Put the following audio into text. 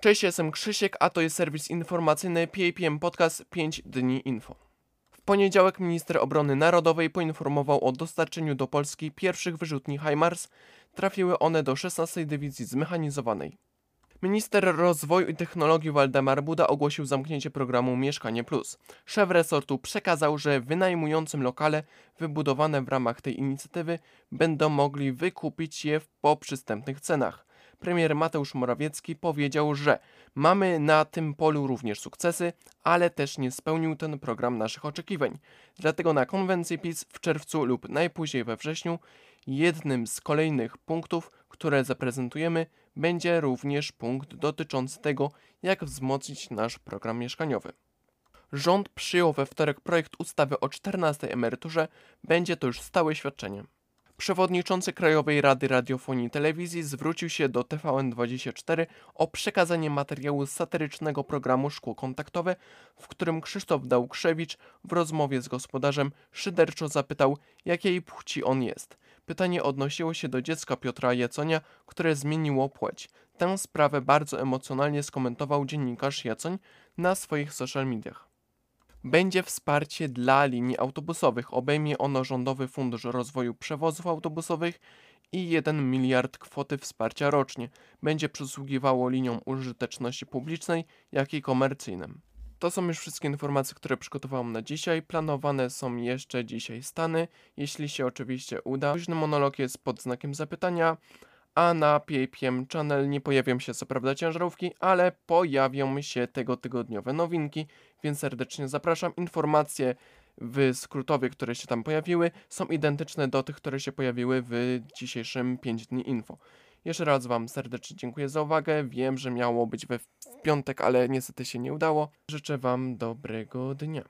Cześć, jestem Krzysiek, a to jest serwis informacyjny PAPM Podcast 5 dni info. W poniedziałek minister obrony narodowej poinformował o dostarczeniu do Polski pierwszych wyrzutni HIMARS. Trafiły one do 16 Dywizji Zmechanizowanej. Minister rozwoju i technologii Waldemar Buda ogłosił zamknięcie programu Mieszkanie Plus. Szef resortu przekazał, że wynajmującym lokale wybudowane w ramach tej inicjatywy będą mogli wykupić je po przystępnych cenach. Premier Mateusz Morawiecki powiedział, że mamy na tym polu również sukcesy, ale też nie spełnił ten program naszych oczekiwań. Dlatego na konwencji PiS w czerwcu lub najpóźniej we wrześniu jednym z kolejnych punktów, które zaprezentujemy, będzie również punkt dotyczący tego, jak wzmocnić nasz program mieszkaniowy. Rząd przyjął we wtorek projekt ustawy o 14 emeryturze, będzie to już stałe świadczenie. Przewodniczący Krajowej Rady Radiofonii i Telewizji zwrócił się do TVN24 o przekazanie materiału z satyrycznego programu Szkło Kontaktowe, w którym Krzysztof Dałkrzewicz w rozmowie z gospodarzem szyderczo zapytał, jakiej płci on jest. Pytanie odnosiło się do dziecka Piotra Jaconia, które zmieniło płeć. Tę sprawę bardzo emocjonalnie skomentował dziennikarz Jacoń na swoich social mediach. Będzie wsparcie dla linii autobusowych. Obejmie ono Rządowy Fundusz Rozwoju Przewozów Autobusowych i 1 miliard kwoty wsparcia rocznie. Będzie przysługiwało liniom użyteczności publicznej, jak i komercyjnym. To są już wszystkie informacje, które przygotowałam na dzisiaj. Planowane są jeszcze dzisiaj stany, jeśli się oczywiście uda. Luźny monolog jest pod znakiem zapytania, a na PAPM Channel nie pojawią się co prawda ciężarówki, ale pojawią się tego tygodniowe nowinki, więc serdecznie zapraszam. Informacje w skrótowie, które się tam pojawiły, są identyczne do tych, które się pojawiły w dzisiejszym 5 dni info. Jeszcze raz Wam serdecznie dziękuję za uwagę. Wiem, że miało być we w piątek, ale niestety się nie udało. Życzę Wam dobrego dnia.